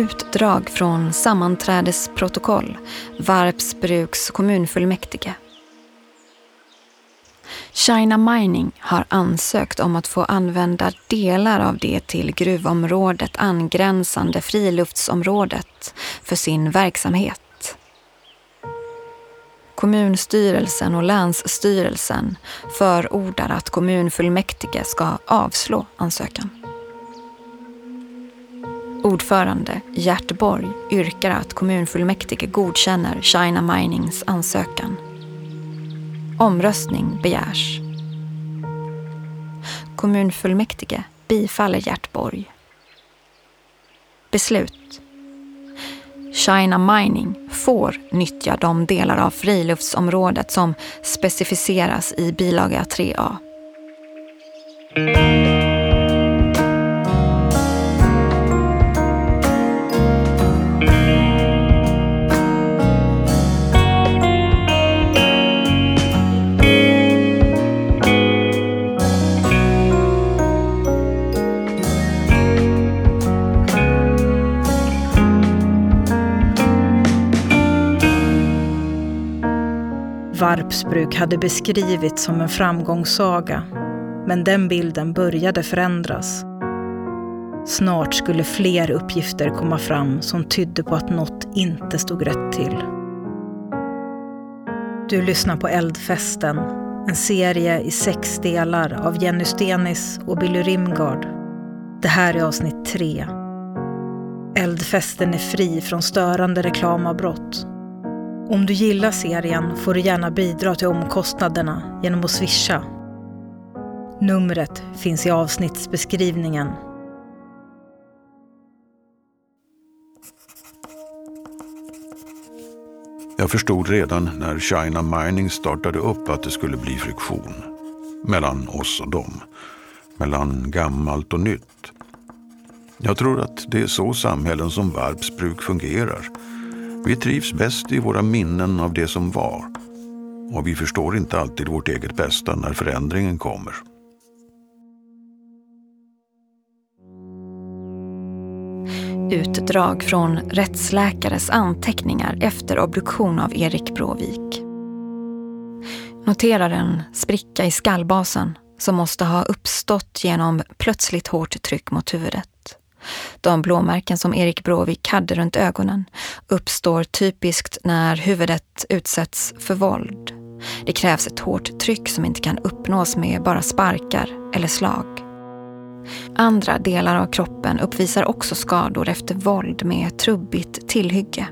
Utdrag från sammanträdesprotokoll, Varpsbruks kommunfullmäktige. China Mining har ansökt om att få använda delar av det till gruvområdet angränsande friluftsområdet för sin verksamhet. Kommunstyrelsen och länsstyrelsen förordar att kommunfullmäktige ska avslå ansökan. Ordförande Gert Borg yrkar att kommunfullmäktige godkänner China Minings ansökan. Omröstning begärs. Kommunfullmäktige bifaller Gert Borg. Beslut. China Mining får nyttja de delar av friluftsområdet som specificeras i bilaga 3a. Varpsbruk hade beskrivits som en framgångssaga, men den bilden började förändras. Snart skulle fler uppgifter komma fram som tydde på att något inte stod rätt till. Du lyssnar på Eldfesten, en serie i sex delar av Jenny Stenis och Billy Rimgard. Det här är avsnitt tre. Eldfesten är fri från störande reklamavbrott om du gillar serien får du gärna bidra till omkostnaderna genom att swisha. Numret finns i avsnittsbeskrivningen. Jag förstod redan när China Mining startade upp att det skulle bli friktion. Mellan oss och dem. Mellan gammalt och nytt. Jag tror att det är så samhällen som Varpsbruk fungerar. Vi trivs bäst i våra minnen av det som var. Och vi förstår inte alltid vårt eget bästa när förändringen kommer. Utdrag från rättsläkares anteckningar efter obduktion av Erik Bråvik. Noterar en spricka i skallbasen som måste ha uppstått genom plötsligt hårt tryck mot huvudet. De blåmärken som Erik Bråvik hade runt ögonen uppstår typiskt när huvudet utsätts för våld. Det krävs ett hårt tryck som inte kan uppnås med bara sparkar eller slag. Andra delar av kroppen uppvisar också skador efter våld med trubbigt tillhygge.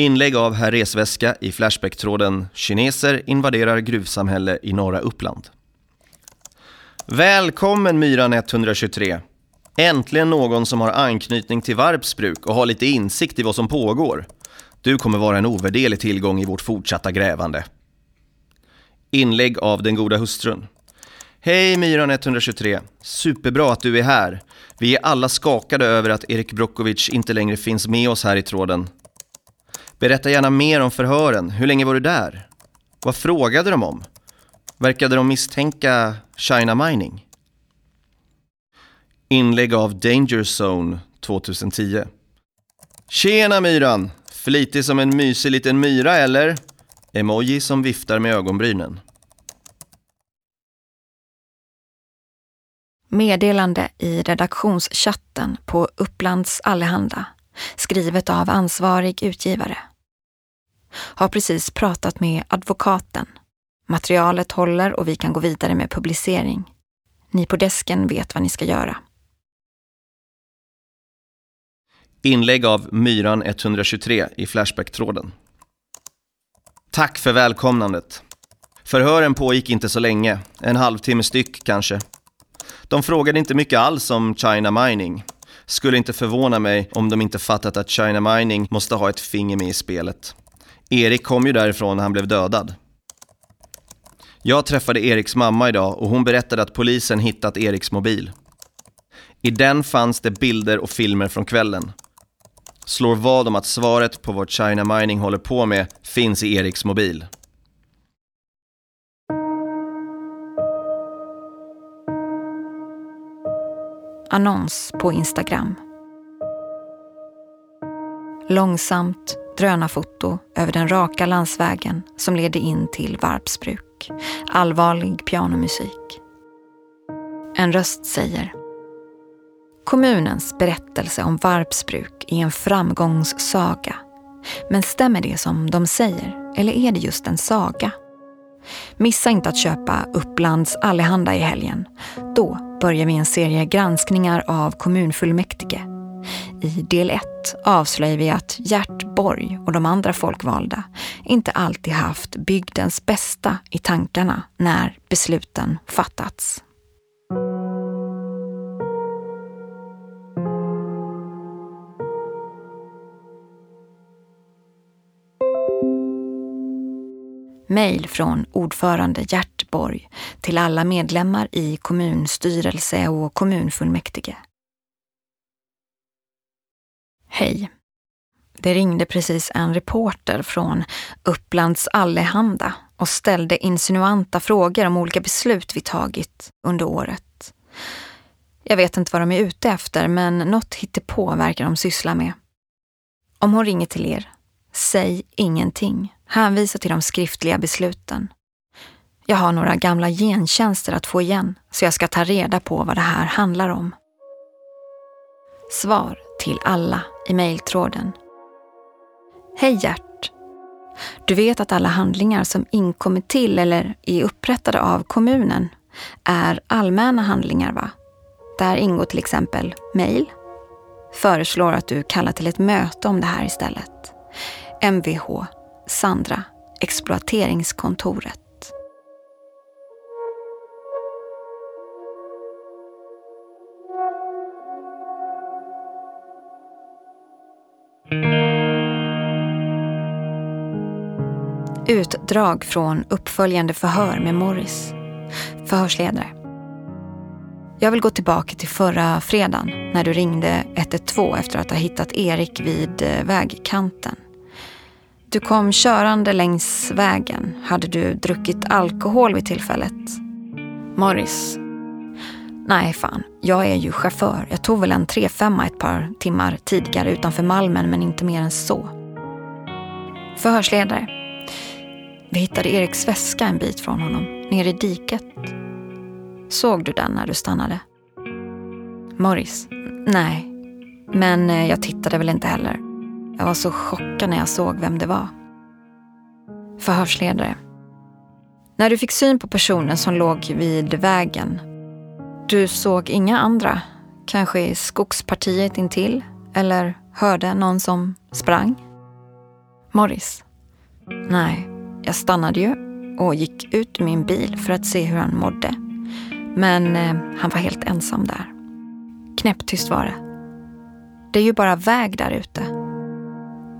Inlägg av Herr Resväska i Flashback-tråden “Kineser invaderar gruvsamhälle i norra Uppland”. Välkommen Myran 123! Äntligen någon som har anknytning till Varpsbruk och har lite insikt i vad som pågår. Du kommer vara en ovärderlig tillgång i vårt fortsatta grävande. Inlägg av den goda hustrun. Hej Myran 123! Superbra att du är här. Vi är alla skakade över att Erik Brokovic inte längre finns med oss här i tråden. Berätta gärna mer om förhören. Hur länge var du där? Vad frågade de om? Verkade de misstänka China Mining? Inlägg av Danger Zone 2010. Tjena myran! Flitig som en mysig liten myra eller? Emoji som viftar med ögonbrynen. Meddelande i redaktionschatten på Upplands Allehanda skrivet av ansvarig utgivare. Har precis pratat med advokaten. Materialet håller och vi kan gå vidare med publicering. Ni på desken vet vad ni ska göra. Inlägg av Myran 123 i Flashback-tråden. Tack för välkomnandet. Förhören pågick inte så länge, en halvtimme styck kanske. De frågade inte mycket alls om China Mining. Skulle inte förvåna mig om de inte fattat att China Mining måste ha ett finger med i spelet. Erik kom ju därifrån när han blev dödad. Jag träffade Eriks mamma idag och hon berättade att polisen hittat Eriks mobil. I den fanns det bilder och filmer från kvällen. slår vad om att svaret på vad China Mining håller på med finns i Eriks mobil. Annons på Instagram. Långsamt drönarfoto över den raka landsvägen som leder in till Varpsbruk. Allvarlig pianomusik. En röst säger Kommunens berättelse om Varpsbruk är en framgångssaga. Men stämmer det som de säger? Eller är det just en saga? Missa inte att köpa Upplands Allehanda i helgen. Då börjar vi en serie granskningar av kommunfullmäktige. I del 1 avslöjar vi att Gert Borg och de andra folkvalda inte alltid haft bygdens bästa i tankarna när besluten fattats. Mejl från ordförande Gert Borg till alla medlemmar i kommunstyrelse och kommunfullmäktige. Hej. Det ringde precis en reporter från Upplands Allehanda och ställde insinuanta frågor om olika beslut vi tagit under året. Jag vet inte vad de är ute efter, men något hittepå verkar de syssla med. Om hon ringer till er, säg ingenting. Hänvisa till de skriftliga besluten. Jag har några gamla gentjänster att få igen, så jag ska ta reda på vad det här handlar om. Svar till alla i mejltråden. Hej Gert! Du vet att alla handlingar som inkommit till eller är upprättade av kommunen är allmänna handlingar, va? Där ingår till exempel mejl. Föreslår att du kallar till ett möte om det här istället. Mvh Sandra, exploateringskontoret. Utdrag från uppföljande förhör med Morris. Förhörsledare. Jag vill gå tillbaka till förra fredagen när du ringde 112 efter att ha hittat Erik vid eh, vägkanten. Du kom körande längs vägen. Hade du druckit alkohol vid tillfället? Morris. Nej, fan. Jag är ju chaufför. Jag tog väl en 3-5 ett par timmar tidigare utanför Malmen, men inte mer än så. Förhörsledare. Vi hittade Eriks väska en bit från honom, nere i diket. Såg du den när du stannade? Morris. Nej, men eh, jag tittade väl inte heller. Jag var så chockad när jag såg vem det var. Förhörsledare. När du fick syn på personen som låg vid vägen, du såg inga andra? Kanske i skogspartiet intill? Eller hörde någon som sprang? Morris. Nej, jag stannade ju och gick ut ur min bil för att se hur han mådde. Men eh, han var helt ensam där. Knäpptyst var det. Det är ju bara väg där ute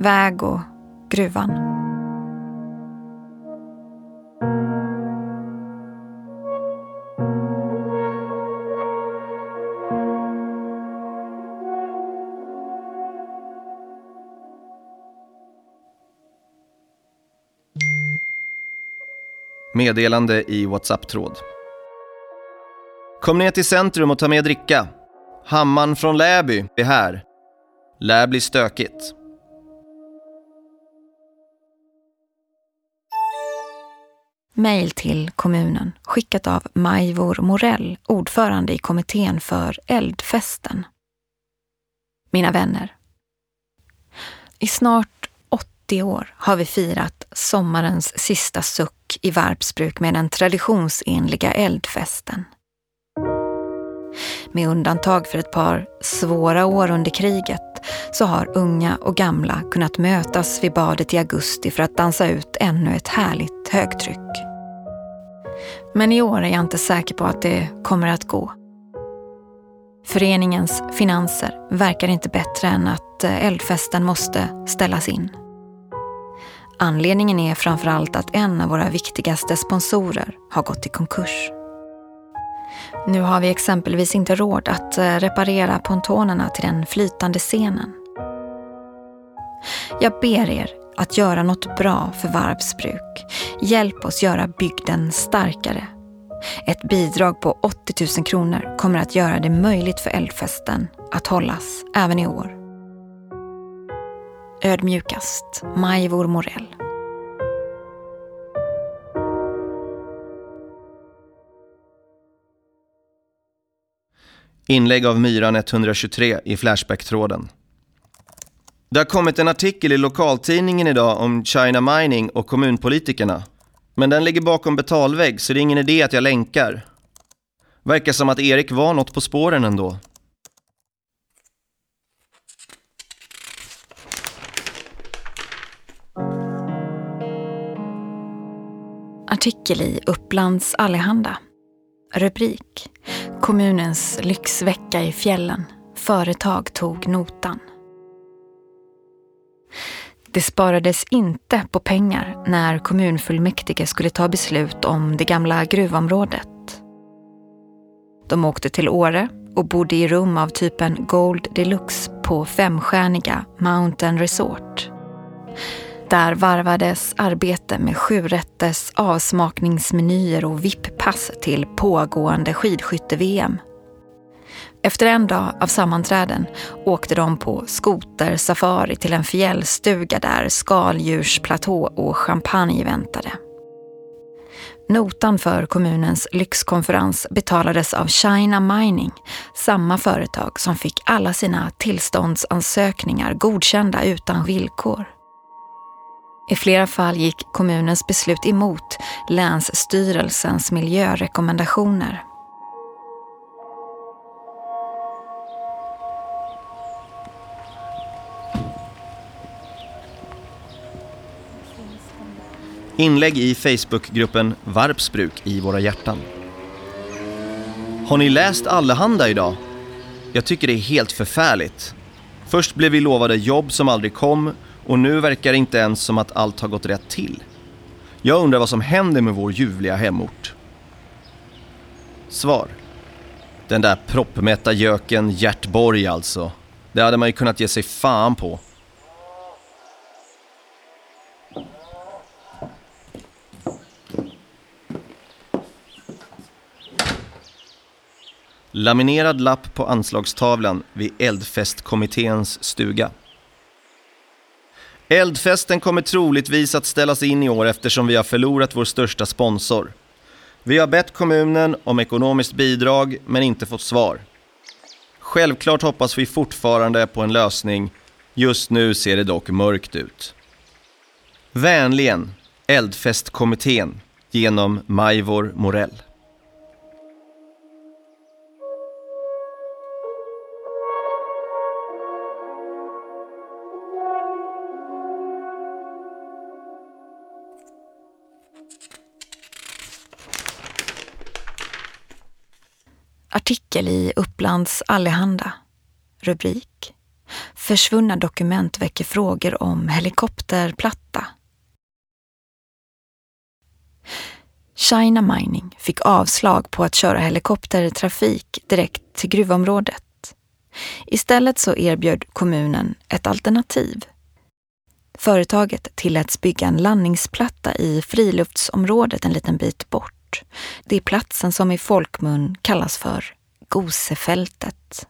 väg och gruvan. Meddelande i WhatsApp-tråd. Kom ner till centrum och ta med dricka. Hamman från Läby är här. Lär bli stökigt. Mejl till kommunen skickat av Majvor Morell, ordförande i kommittén för eldfesten. Mina vänner. I snart 80 år har vi firat sommarens sista suck i Varpsbruk med den traditionsenliga eldfesten. Med undantag för ett par svåra år under kriget så har unga och gamla kunnat mötas vid badet i augusti för att dansa ut ännu ett härligt högtryck. Men i år är jag inte säker på att det kommer att gå. Föreningens finanser verkar inte bättre än att eh, eldfesten måste ställas in. Anledningen är framförallt att en av våra viktigaste sponsorer har gått i konkurs. Nu har vi exempelvis inte råd att eh, reparera pontonerna till den flytande scenen. Jag ber er att göra något bra för Varvsbruk. Hjälp oss göra bygden starkare. Ett bidrag på 80 000 kronor kommer att göra det möjligt för eldfesten att hållas även i år. Ödmjukast, Majvor Morell. Inlägg av Myran 123 i Flashback-tråden. Det har kommit en artikel i lokaltidningen idag om China Mining och kommunpolitikerna. Men den ligger bakom betalvägg så det är ingen idé att jag länkar. Verkar som att Erik var något på spåren ändå. Artikel i Upplands Allehanda. Rubrik Kommunens lyxvecka i fjällen. Företag tog notan. Det sparades inte på pengar när kommunfullmäktige skulle ta beslut om det gamla gruvområdet. De åkte till Åre och bodde i rum av typen Gold Deluxe på femstjärniga Mountain Resort. Där varvades arbete med sjurätters avsmakningsmenyer och VIP-pass till pågående skidskytte-VM. Efter en dag av sammanträden åkte de på skotersafari till en fjällstuga där skaldjursplatå och champagne väntade. Notan för kommunens lyxkonferens betalades av China Mining, samma företag som fick alla sina tillståndsansökningar godkända utan villkor. I flera fall gick kommunens beslut emot Länsstyrelsens miljörekommendationer. Inlägg i Facebookgruppen Varpsbruk i våra hjärtan. Har ni läst Allehanda idag? Jag tycker det är helt förfärligt. Först blev vi lovade jobb som aldrig kom och nu verkar det inte ens som att allt har gått rätt till. Jag undrar vad som händer med vår ljuvliga hemort. Svar. Den där proppmätta göken Gert Borg alltså. Det hade man ju kunnat ge sig fan på. Laminerad lapp på anslagstavlan vid Eldfestkommitténs stuga. Eldfesten kommer troligtvis att ställas in i år eftersom vi har förlorat vår största sponsor. Vi har bett kommunen om ekonomiskt bidrag men inte fått svar. Självklart hoppas vi fortfarande på en lösning. Just nu ser det dock mörkt ut. Vänligen, Eldfestkommittén genom Majvor Morell. Artikel i Upplands Allehanda. Rubrik Försvunna dokument väcker frågor om helikopterplatta. China Mining fick avslag på att köra helikoptertrafik direkt till gruvområdet. Istället så erbjöd kommunen ett alternativ. Företaget tilläts bygga en landningsplatta i friluftsområdet en liten bit bort. Det är platsen som i folkmun kallas för Gosefältet.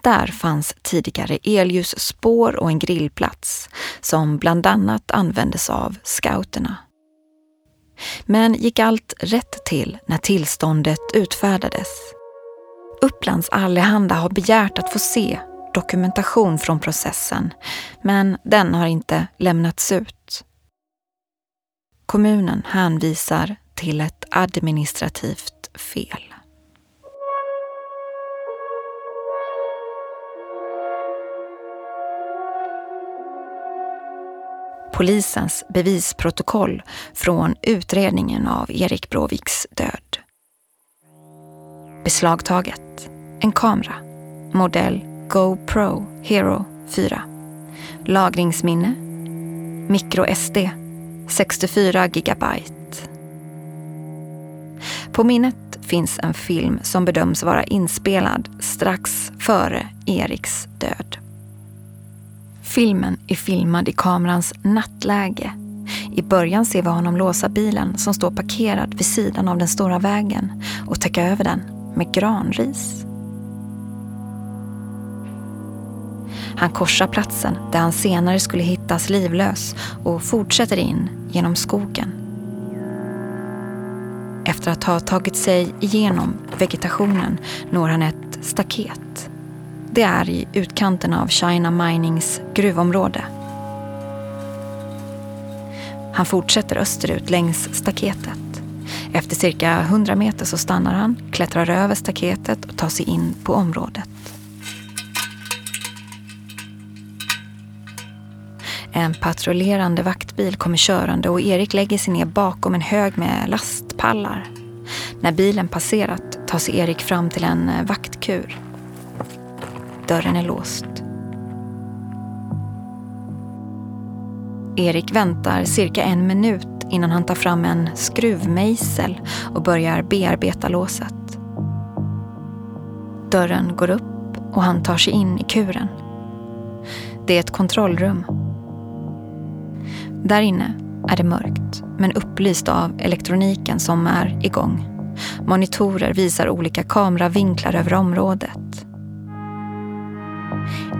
Där fanns tidigare elljusspår och en grillplats som bland annat användes av scouterna. Men gick allt rätt till när tillståndet utfärdades? Upplands Allehanda har begärt att få se dokumentation från processen, men den har inte lämnats ut. Kommunen hänvisar till ett administrativt fel. Polisens bevisprotokoll från utredningen av Erik Bråviks död. Beslagtaget. En kamera. Modell GoPro Hero 4. Lagringsminne. MicroSD 64 gigabyte. På minnet finns en film som bedöms vara inspelad strax före Eriks död. Filmen är filmad i kamerans nattläge. I början ser vi honom låsa bilen som står parkerad vid sidan av den stora vägen och täcka över den med granris. Han korsar platsen där han senare skulle hittas livlös och fortsätter in genom skogen. Efter att ha tagit sig igenom vegetationen når han ett staket. Det är i utkanten av China Minings gruvområde. Han fortsätter österut längs staketet. Efter cirka 100 meter så stannar han, klättrar över staketet och tar sig in på området. En patrullerande vaktbil kommer körande och Erik lägger sig ner bakom en hög med lastpallar. När bilen passerat tar sig Erik fram till en eh, vaktkur. Dörren är låst. Erik väntar cirka en minut innan han tar fram en skruvmejsel och börjar bearbeta låset. Dörren går upp och han tar sig in i kuren. Det är ett kontrollrum där inne är det mörkt, men upplyst av elektroniken som är igång. Monitorer visar olika kameravinklar över området.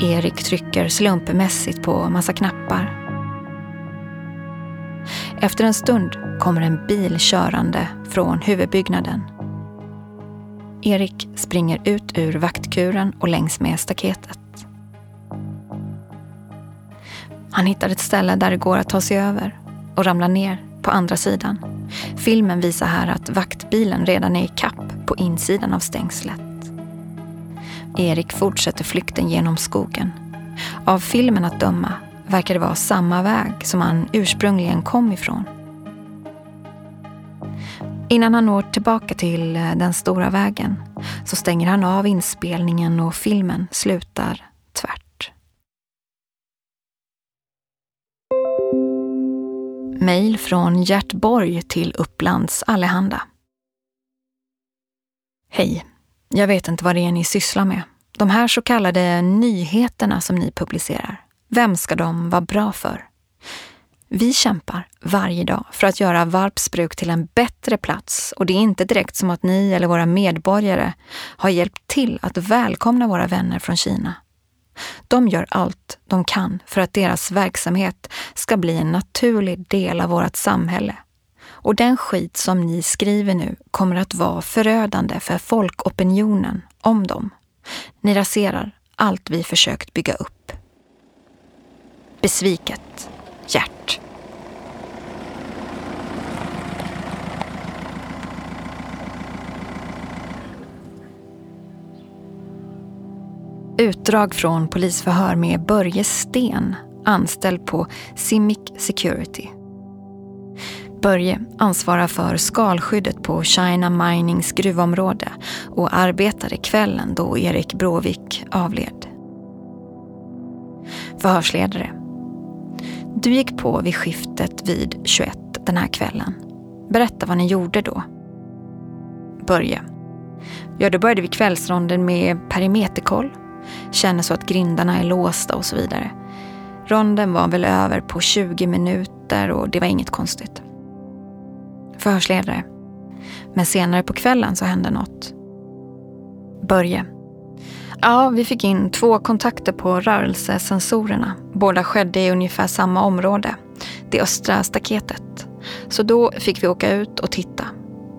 Erik trycker slumpmässigt på massa knappar. Efter en stund kommer en bil körande från huvudbyggnaden. Erik springer ut ur vaktkuren och längs med staketet. Han hittar ett ställe där det går att ta sig över och ramlar ner på andra sidan. Filmen visar här att vaktbilen redan är i kapp på insidan av stängslet. Erik fortsätter flykten genom skogen. Av filmen att döma verkar det vara samma väg som han ursprungligen kom ifrån. Innan han når tillbaka till eh, den stora vägen så stänger han av inspelningen och filmen slutar Mejl från Gert Borg till Upplands Allehanda. Hej. Jag vet inte vad det är ni sysslar med. De här så kallade nyheterna som ni publicerar. Vem ska de vara bra för? Vi kämpar varje dag för att göra Varpsbruk till en bättre plats och det är inte direkt som att ni eller våra medborgare har hjälpt till att välkomna våra vänner från Kina. De gör allt de kan för att deras verksamhet ska bli en naturlig del av vårt samhälle. Och den skit som ni skriver nu kommer att vara förödande för folkopinionen om dem. Ni raserar allt vi försökt bygga upp. Besviket. Utdrag från polisförhör med Börje Sten, anställd på Simic Security. Börje ansvarar för skalskyddet på China Minings gruvområde och arbetade kvällen då Erik Bråvik avled. Förhörsledare. Du gick på vid skiftet vid 21 den här kvällen. Berätta vad ni gjorde då. Börje. Ja, då började vi kvällsronden med perimeterkoll känner så att grindarna är låsta och så vidare. Ronden var väl över på 20 minuter och det var inget konstigt. Förhörsledare. Men senare på kvällen så hände något. Börje. Ja, vi fick in två kontakter på rörelsesensorerna. Båda skedde i ungefär samma område, det östra staketet. Så då fick vi åka ut och titta.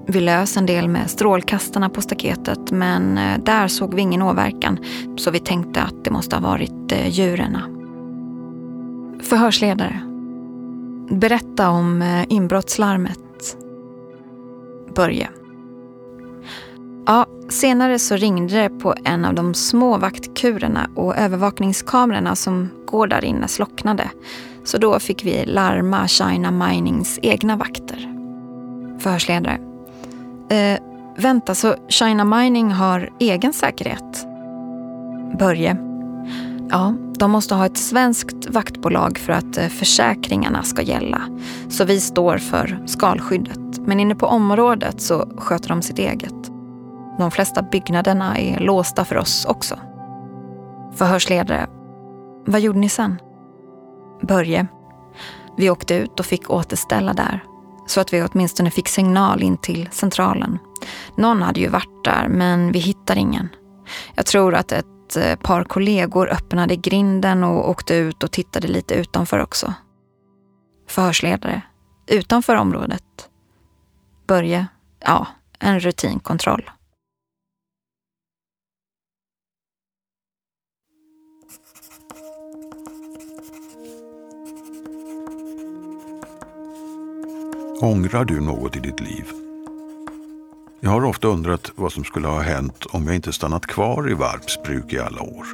Vi lös en del med strålkastarna på staketet men eh, där såg vi ingen åverkan så vi tänkte att det måste ha varit eh, djuren. Förhörsledare. Berätta om eh, inbrottslarmet. Börje. Ja, senare så ringde det på en av de små vaktkurerna och övervakningskamerorna som går där inne slocknade. Så då fick vi larma China Minings egna vakter. Förhörsledare. Eh, vänta, så China Mining har egen säkerhet? Börje. Ja, de måste ha ett svenskt vaktbolag för att eh, försäkringarna ska gälla. Så vi står för skalskyddet. Men inne på området så sköter de sitt eget. De flesta byggnaderna är låsta för oss också. Förhörsledare. Vad gjorde ni sen? Börje. Vi åkte ut och fick återställa där. Så att vi åtminstone fick signal in till centralen. Någon hade ju varit där, men vi hittade ingen. Jag tror att ett eh, par kollegor öppnade grinden och åkte ut och tittade lite utanför också. Förhörsledare. Utanför området. Börje. Ja, en rutinkontroll. Ångrar du något i ditt liv? Jag har ofta undrat vad som skulle ha hänt om jag inte stannat kvar i Varpsbruk i alla år.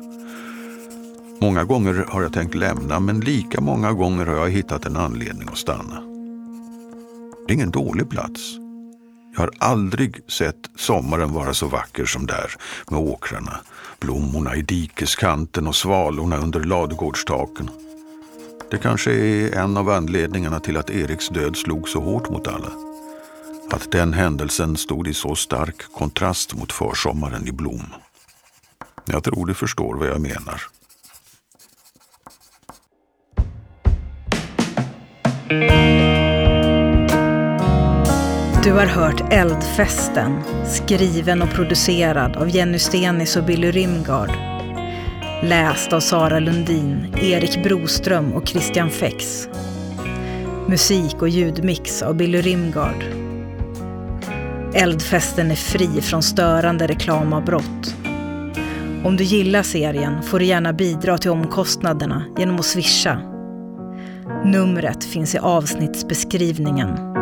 Många gånger har jag tänkt lämna, men lika många gånger har jag hittat en anledning att stanna. Det är ingen dålig plats. Jag har aldrig sett sommaren vara så vacker som där med åkrarna, blommorna i dikeskanten och svalorna under ladugårdstaken. Det kanske är en av anledningarna till att Eriks död slog så hårt mot alla. Att den händelsen stod i så stark kontrast mot försommaren i blom. Jag tror du förstår vad jag menar. Du har hört Eldfesten, skriven och producerad av Jenny Stenis och Billy Rimgard. Läst av Sara Lundin, Erik Broström och Christian Fex. Musik och ljudmix av Billy Rimgard. Eldfesten är fri från störande reklamavbrott. Om du gillar serien får du gärna bidra till omkostnaderna genom att swisha. Numret finns i avsnittsbeskrivningen.